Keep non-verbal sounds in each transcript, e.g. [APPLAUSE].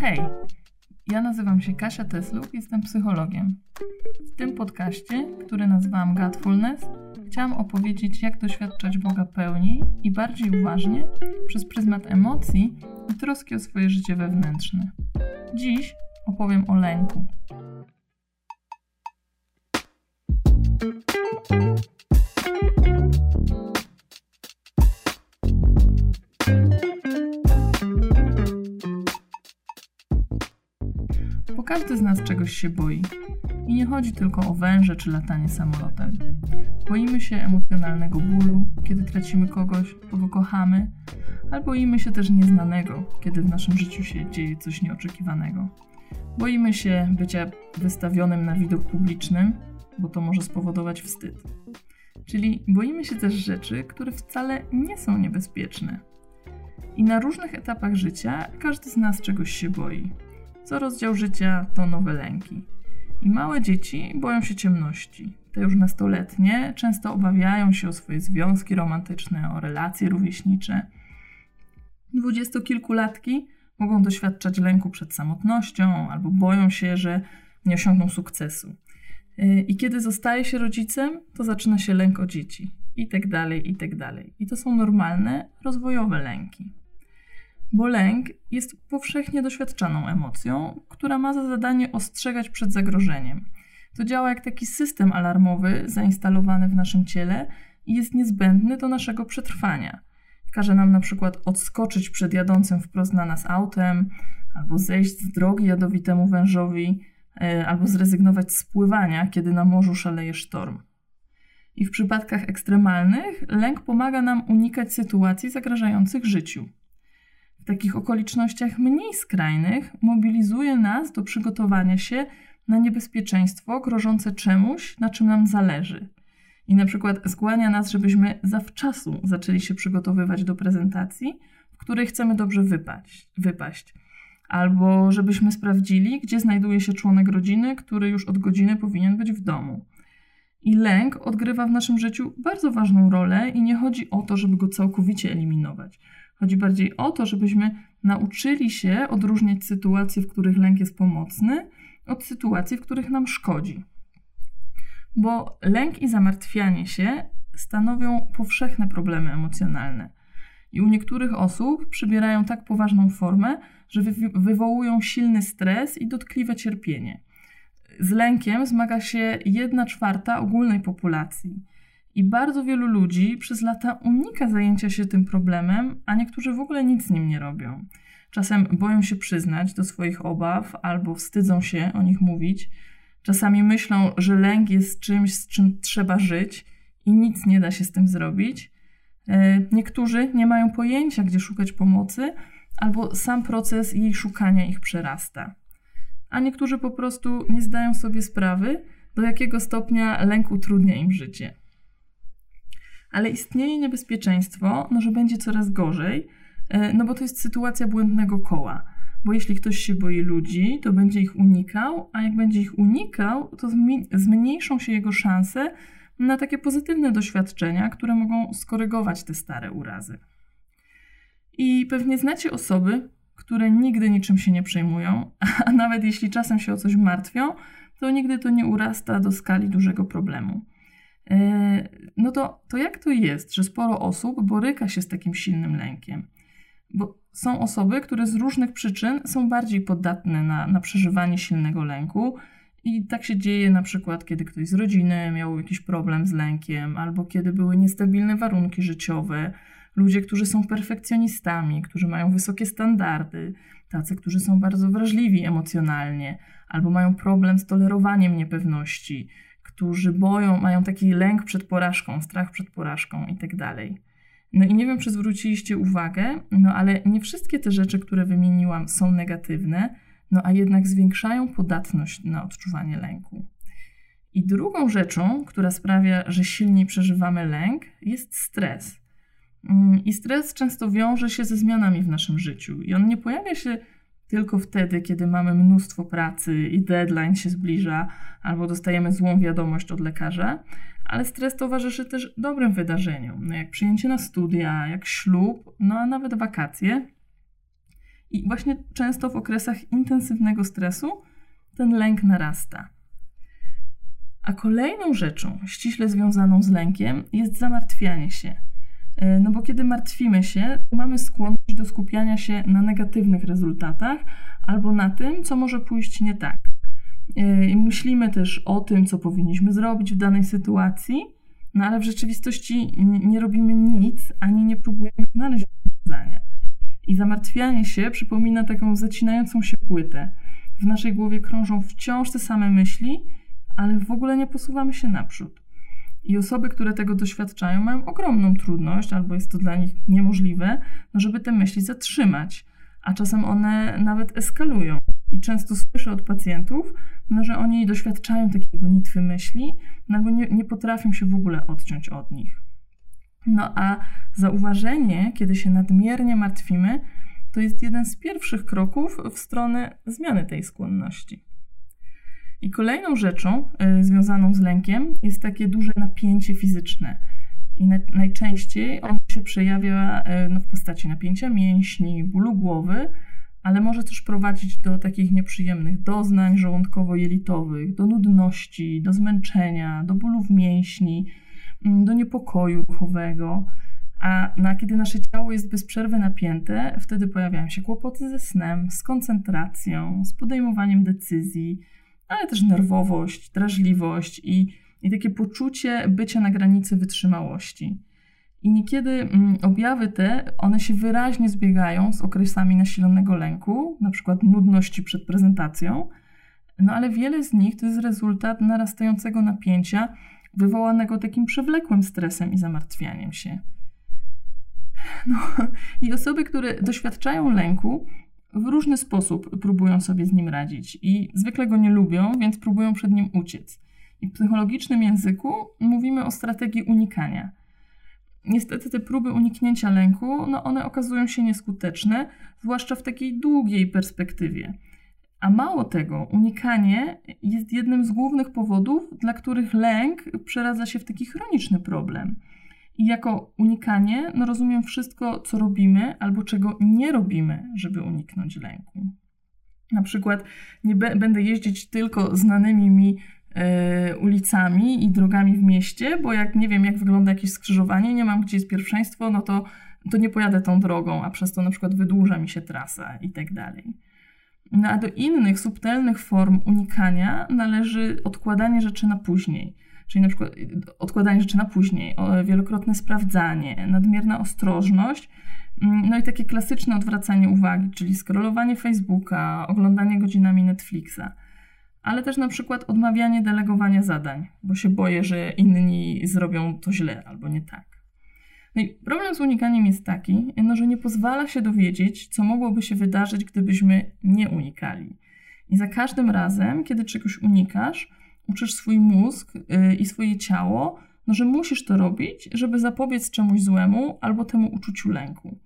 Hej, ja nazywam się Kasia Tesluk, jestem psychologiem. W tym podcaście, który nazwałam Godfulness, chciałam opowiedzieć, jak doświadczać Boga pełni i bardziej uważnie przez pryzmat emocji i troski o swoje życie wewnętrzne. Dziś opowiem o lęku. Każdy z nas czegoś się boi. I nie chodzi tylko o węże czy latanie samolotem. Boimy się emocjonalnego bólu, kiedy tracimy kogoś, kogo kochamy, albo boimy się też nieznanego, kiedy w naszym życiu się dzieje coś nieoczekiwanego. Boimy się bycia wystawionym na widok publicznym, bo to może spowodować wstyd. Czyli boimy się też rzeczy, które wcale nie są niebezpieczne. I na różnych etapach życia każdy z nas czegoś się boi. Co rozdział życia to nowe lęki. I małe dzieci boją się ciemności. Te już nastoletnie często obawiają się o swoje związki romantyczne, o relacje rówieśnicze. Dwudziestokilkulatki mogą doświadczać lęku przed samotnością albo boją się, że nie osiągną sukcesu. I kiedy zostaje się rodzicem, to zaczyna się lęk o dzieci. I tak dalej, i tak dalej. I to są normalne, rozwojowe lęki. Bo lęk jest powszechnie doświadczaną emocją, która ma za zadanie ostrzegać przed zagrożeniem. To działa jak taki system alarmowy zainstalowany w naszym ciele i jest niezbędny do naszego przetrwania. Każe nam na przykład odskoczyć przed jadącym wprost na nas autem, albo zejść z drogi jadowitemu wężowi, e, albo zrezygnować z pływania, kiedy na morzu szaleje sztorm. I w przypadkach ekstremalnych lęk pomaga nam unikać sytuacji zagrażających życiu takich okolicznościach mniej skrajnych mobilizuje nas do przygotowania się na niebezpieczeństwo grożące czemuś, na czym nam zależy. I na przykład skłania nas, żebyśmy zawczasu zaczęli się przygotowywać do prezentacji, w której chcemy dobrze wypaść, wypaść. Albo żebyśmy sprawdzili, gdzie znajduje się członek rodziny, który już od godziny powinien być w domu. I lęk odgrywa w naszym życiu bardzo ważną rolę, i nie chodzi o to, żeby go całkowicie eliminować. Chodzi bardziej o to, żebyśmy nauczyli się odróżniać sytuacje, w których lęk jest pomocny, od sytuacji, w których nam szkodzi. Bo lęk i zamartwianie się stanowią powszechne problemy emocjonalne. I u niektórych osób przybierają tak poważną formę, że wywołują silny stres i dotkliwe cierpienie. Z lękiem zmaga się 1 czwarta ogólnej populacji. I bardzo wielu ludzi przez lata unika zajęcia się tym problemem, a niektórzy w ogóle nic z nim nie robią. Czasem boją się przyznać do swoich obaw albo wstydzą się o nich mówić. Czasami myślą, że lęk jest czymś, z czym trzeba żyć i nic nie da się z tym zrobić. E, niektórzy nie mają pojęcia, gdzie szukać pomocy, albo sam proces jej szukania ich przerasta. A niektórzy po prostu nie zdają sobie sprawy, do jakiego stopnia lęk utrudnia im życie ale istnieje niebezpieczeństwo, no, że będzie coraz gorzej, e, no bo to jest sytuacja błędnego koła. Bo jeśli ktoś się boi ludzi, to będzie ich unikał, a jak będzie ich unikał, to zmniejszą się jego szanse na takie pozytywne doświadczenia, które mogą skorygować te stare urazy. I pewnie znacie osoby, które nigdy niczym się nie przejmują, [LAUGHS] a nawet jeśli czasem się o coś martwią, to nigdy to nie urasta do skali dużego problemu. E, no to, to jak to jest, że sporo osób boryka się z takim silnym lękiem? Bo są osoby, które z różnych przyczyn są bardziej podatne na, na przeżywanie silnego lęku. I tak się dzieje na przykład, kiedy ktoś z rodziny miał jakiś problem z lękiem, albo kiedy były niestabilne warunki życiowe, ludzie, którzy są perfekcjonistami, którzy mają wysokie standardy, tacy, którzy są bardzo wrażliwi emocjonalnie, albo mają problem z tolerowaniem niepewności, którzy boją, mają taki lęk przed porażką, strach przed porażką i tak dalej. No i nie wiem, czy zwróciliście uwagę, no ale nie wszystkie te rzeczy, które wymieniłam, są negatywne, no a jednak zwiększają podatność na odczuwanie lęku. I drugą rzeczą, która sprawia, że silniej przeżywamy lęk, jest stres. Mm, I stres często wiąże się ze zmianami w naszym życiu. I on nie pojawia się tylko wtedy, kiedy mamy mnóstwo pracy i deadline się zbliża, albo dostajemy złą wiadomość od lekarza, ale stres towarzyszy też dobrym wydarzeniom, no jak przyjęcie na studia, jak ślub, no a nawet wakacje. I właśnie często w okresach intensywnego stresu ten lęk narasta. A kolejną rzeczą ściśle związaną z lękiem jest zamartwianie się. E, no bo kiedy martwimy się, mamy skłonność do skupiania się na negatywnych rezultatach albo na tym, co może pójść nie tak. E, I myślimy też o tym, co powinniśmy zrobić w danej sytuacji, no ale w rzeczywistości nie robimy nic, ani nie próbujemy znaleźć rozwiązania. I zamartwianie się przypomina taką zacinającą się płytę. W naszej głowie krążą wciąż te same myśli, ale w ogóle nie posuwamy się naprzód. I osoby, które tego doświadczają, mają ogromną trudność, albo jest to dla nich niemożliwe, no żeby te myśli zatrzymać, a czasem one nawet eskalują. I często słyszę od pacjentów, no, że oni doświadczają takiej gonitwy myśli, no, albo nie, nie potrafią się w ogóle odciąć od nich. No a zauważenie, kiedy się nadmiernie martwimy, to jest jeden z pierwszych kroków w stronę zmiany tej skłonności. I kolejną rzeczą y, związaną z lękiem jest takie duże napięcie fizyczne. I na, najczęściej ono się przejawia y, no, w postaci napięcia mięśni, bólu głowy, ale może też prowadzić do takich nieprzyjemnych doznań żołądkowo-jelitowych, do nudności, do zmęczenia, do bólu w mięśni, mm, do niepokoju ruchowego. A na, kiedy nasze ciało jest bez przerwy napięte, wtedy pojawiają się kłopoty ze snem, z koncentracją, z podejmowaniem decyzji, ale też nerwowość, drażliwość i, i takie poczucie bycia na granicy wytrzymałości. I niekiedy mm, objawy te, one się wyraźnie zbiegają z okresami nasilonego lęku, na przykład nudności przed prezentacją, no ale wiele z nich to jest rezultat narastającego napięcia wywołanego takim przewlekłym stresem i zamartwianiem się. No, I osoby, które doświadczają lęku, w różny sposób próbują sobie z nim radzić i zwykle go nie lubią, więc próbują przed nim uciec. I w psychologicznym języku mówimy o strategii unikania. Niestety te próby uniknięcia lęku, no one okazują się nieskuteczne, zwłaszcza w takiej długiej perspektywie. A mało tego, unikanie jest jednym z głównych powodów, dla których lęk przeradza się w taki chroniczny problem. I jako unikanie, no rozumiem wszystko, co robimy albo czego nie robimy, żeby uniknąć lęku. Na przykład nie będę jeździć tylko znanymi mi e, ulicami i drogami w mieście, bo jak nie wiem, jak wygląda jakieś skrzyżowanie, nie mam gdzie jest pierwszeństwo, no to, to nie pojadę tą drogą, a przez to na przykład wydłuża mi się trasa i tak dalej. No a do innych subtelnych form unikania należy odkładanie rzeczy na później czyli na przykład odkładanie rzeczy na później, wielokrotne sprawdzanie, nadmierna ostrożność, mm, no i takie klasyczne odwracanie uwagi, czyli scrollowanie Facebooka, oglądanie godzinami Netflixa, ale też na przykład odmawianie delegowania zadań, bo się boję, że inni zrobią to źle albo nie tak. No i problem z unikaniem jest taki, no, że nie pozwala się dowiedzieć, co mogłoby się wydarzyć, gdybyśmy nie unikali. I za każdym razem, kiedy czegoś unikasz, uczysz swój mózg y, i swoje ciało, no, że musisz to robić, żeby zapobiec czemuś złemu albo temu uczuciu lęku.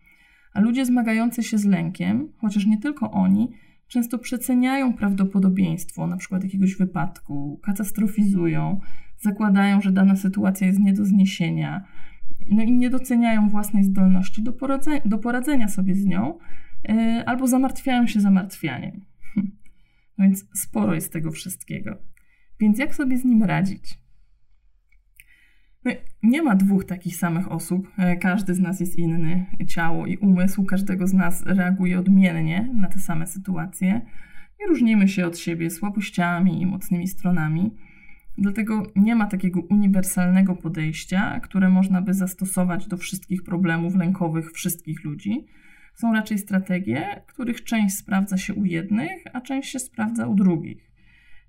A ludzie zmagający się z lękiem, chociaż nie tylko oni, często przeceniają prawdopodobieństwo na przykład jakiegoś wypadku, katastrofizują, zakładają, że dana sytuacja jest nie do zniesienia, no i nie doceniają własnej zdolności do, poradze- do poradzenia sobie z nią, yy, albo zamartwiają się zamartwianiem. Hm. Więc sporo jest tego wszystkiego. Więc jak sobie z nim radzić? No, nie ma dwóch takich samych osób. E, każdy z nas jest inny. Ciało i umysł każdego z nas reaguje odmiennie na te same sytuacje i różnimy się od siebie słabościami i mocnymi stronami. Dlatego nie ma takiego uniwersalnego podejścia, które można by zastosować do wszystkich problemów lękowych wszystkich ludzi. Są raczej strategie, których część sprawdza się u jednych, a część się sprawdza u drugich.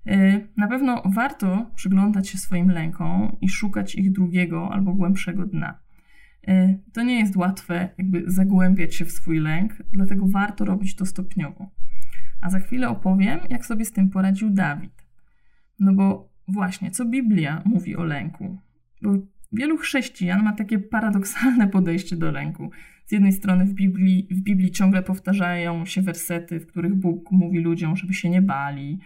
Y, na pewno warto przyglądać się swoim lękom i szukać ich drugiego albo głębszego dna. Y, to nie jest łatwe, jakby zagłębiać się w swój lęk, dlatego warto robić to stopniowo. A za chwilę opowiem, jak sobie z tym poradził Dawid. No bo właśnie, co Biblia mówi o lęku? Bo wielu chrześcijan ma takie paradoksalne podejście do lęku. Z jednej strony w Biblii, w Biblii ciągle powtarzają się wersety, w których Bóg mówi ludziom, żeby się nie bali,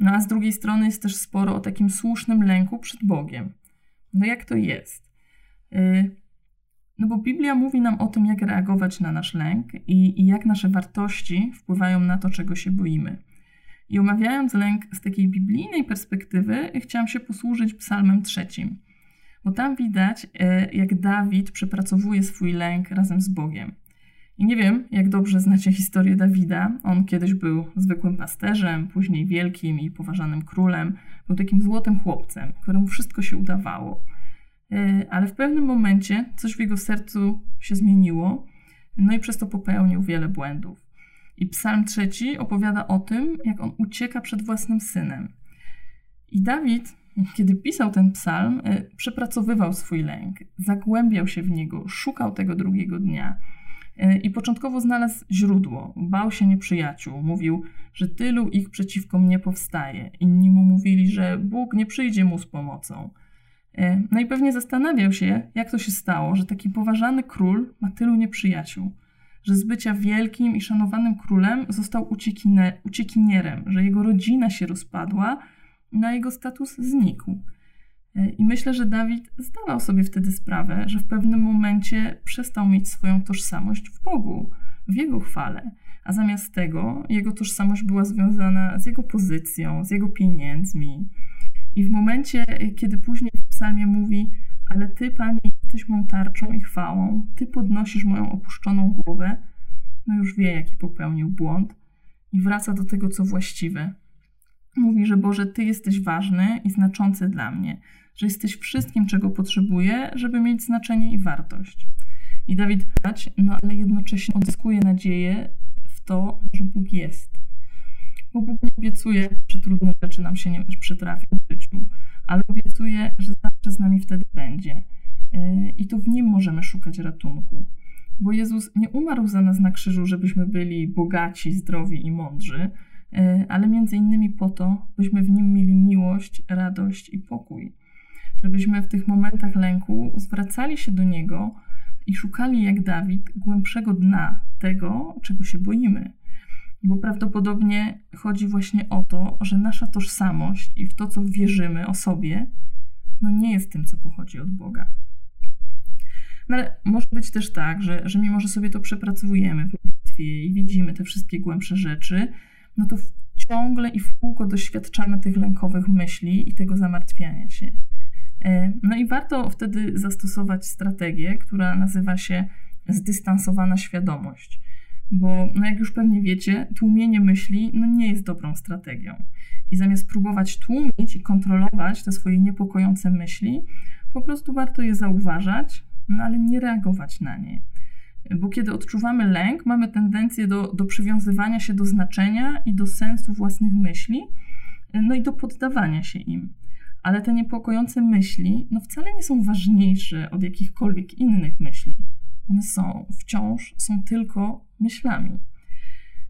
no a z drugiej strony jest też sporo o takim słusznym lęku przed Bogiem. No jak to jest? E, No bo Biblia mówi nam o tym, jak reagować na nasz lęk i, i jak nasze wartości wpływają na to, czego się boimy. I omawiając lęk z takiej biblijnej perspektywy, chciałam się posłużyć Psalmem trzecim, bo tam widać, e, jak Dawid przepracowuje swój lęk razem z Bogiem. I nie wiem, jak dobrze znacie historię Dawida. On kiedyś był zwykłym pasterzem, później wielkim i poważanym królem. Był takim złotym chłopcem, któremu wszystko się udawało. E, ale w pewnym momencie coś w jego sercu się zmieniło, no i przez to popełnił wiele błędów. I Psalm trzeci opowiada o tym, jak on ucieka przed własnym synem. I Dawid, kiedy pisał ten psalm, e, przepracowywał swój lęk, zagłębiał się w niego, szukał tego drugiego dnia. E, I początkowo znalazł źródło, bał się nieprzyjaciół, mówił, że tylu ich przeciwko mnie powstaje. Inni mu mówili, że Bóg nie przyjdzie mu z pomocą. E, no i pewnie zastanawiał się, jak to się stało, że taki poważany król ma tylu nieprzyjaciół, że z bycia wielkim i szanowanym królem został uciekinierem, że jego rodzina się rozpadła, na jego status znikł. E, I myślę, że Dawid zdawał sobie wtedy sprawę, że w pewnym momencie przestał mieć swoją tożsamość w Bogu, w jego chwale, a zamiast tego jego tożsamość była związana z jego pozycją, z jego pieniędzmi. I w momencie, kiedy później w psalmie mówi: Ale ty, panie, jesteś moją tarczą i chwałą, ty podnosisz moją opuszczoną głowę, no już wie, jaki popełnił błąd i wraca do tego, co właściwe. Mówi, że Boże, Ty jesteś ważny i znaczący dla mnie, że jesteś wszystkim, czego potrzebuję, żeby mieć znaczenie i wartość. I Dawid dać, no ale jednocześnie odzyskuje nadzieję w to, że Bóg jest. Bo Bóg nie obiecuje, że trudne rzeczy nam się nie przytrafią w życiu, ale obiecuje, że zawsze z nami wtedy będzie. Yy, I to w Nim możemy szukać ratunku. Bo Jezus nie umarł za nas na krzyżu, żebyśmy byli bogaci, zdrowi i mądrzy, ale między innymi po to, byśmy w Nim mieli miłość, radość i pokój żebyśmy w tych momentach lęku zwracali się do Niego i szukali, jak Dawid, głębszego dna tego, czego się boimy. Bo prawdopodobnie chodzi właśnie o to, że nasza tożsamość i w to, co wierzymy o sobie, no nie jest tym, co pochodzi od Boga. No ale może być też tak, że, że mimo, że sobie to przepracowujemy w modlitwie i widzimy te wszystkie głębsze rzeczy, no to ciągle i w kółko doświadczamy tych lękowych myśli i tego zamartwiania się. E, no i warto wtedy zastosować strategię, która nazywa się zdystansowana świadomość. Bo, no jak już pewnie wiecie, tłumienie myśli no nie jest dobrą strategią. I zamiast próbować tłumić i kontrolować te swoje niepokojące myśli, po prostu warto je zauważać, no ale nie reagować na nie. Bo kiedy odczuwamy lęk, mamy tendencję do, do przywiązywania się do znaczenia i do sensu własnych myśli, no i do poddawania się im ale te niepokojące myśli no wcale nie są ważniejsze od jakichkolwiek innych myśli. One są wciąż, są tylko myślami.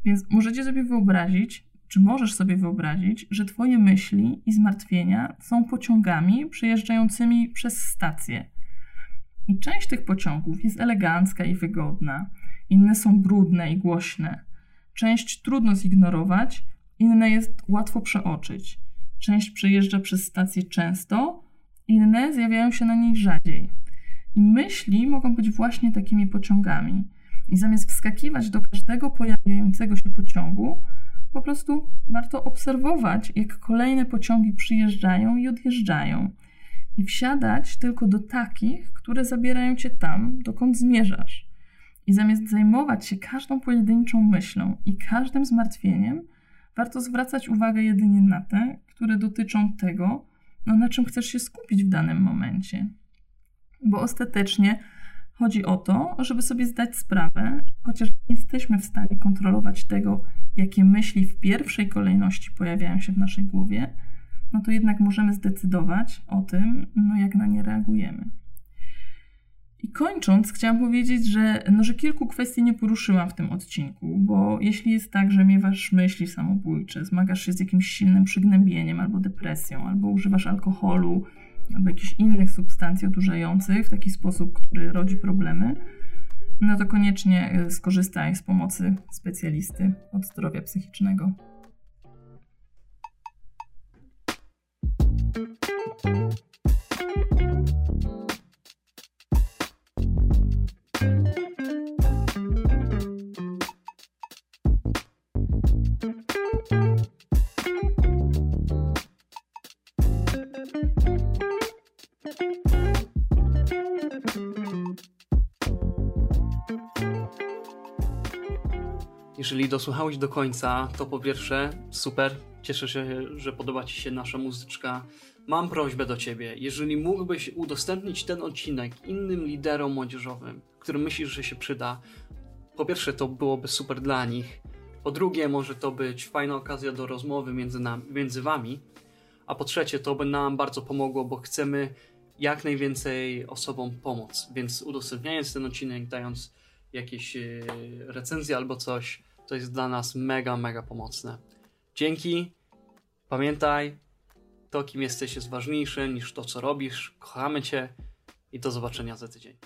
Więc możecie sobie wyobrazić, czy możesz sobie wyobrazić, że Twoje myśli i zmartwienia są pociągami przejeżdżającymi przez stację. I część tych pociągów jest elegancka i wygodna, inne są brudne i głośne. Część trudno zignorować, inne jest łatwo przeoczyć. Część przejeżdża przez stację często, inne zjawiają się na niej rzadziej. I myśli mogą być właśnie takimi pociągami. I zamiast wskakiwać do każdego pojawiającego się pociągu, po prostu warto obserwować, jak kolejne pociągi przyjeżdżają i odjeżdżają. I wsiadać tylko do takich, które zabierają cię tam, dokąd zmierzasz. I zamiast zajmować się każdą pojedynczą myślą i każdym zmartwieniem, warto zwracać uwagę jedynie na te, które dotyczą tego, no, na czym chcesz się skupić w danym momencie. Bo ostatecznie chodzi o to, żeby sobie zdać sprawę, chociaż nie jesteśmy w stanie kontrolować tego, jakie myśli w pierwszej kolejności pojawiają się w naszej głowie, no to jednak możemy zdecydować o tym, no jak na nie reagujemy. I kończąc, chciałam powiedzieć, że, no, że kilku kwestii nie poruszyłam w tym odcinku, bo jeśli jest tak, że miewasz myśli samobójcze, zmagasz się z jakimś silnym przygnębieniem albo depresją, albo używasz alkoholu, albo jakichś innych substancji odurzających w taki sposób, który rodzi problemy, no to koniecznie e, skorzystaj z pomocy specjalisty od zdrowia psychicznego. Jeżeli dosłuchałeś do końca, to po pierwsze, super, cieszę się, że podoba Ci się nasza muzyczka. Mam prośbę do Ciebie, jeżeli mógłbyś udostępnić ten odcinek innym liderom młodzieżowym, którym myślisz, że się przyda, po pierwsze to byłoby super dla nich, po drugie może to być fajna okazja do rozmowy między, nami, między Wami, a po trzecie to by nam bardzo pomogło, bo chcemy jak najwięcej osobom pomóc, więc udostępniając ten odcinek, dając jakieś e, recenzje albo coś, to jest dla nas mega, mega pomocne. Dzięki, pamiętaj, to kim jesteś jest ważniejsze niż to co robisz, kochamy Cię i do zobaczenia za tydzień.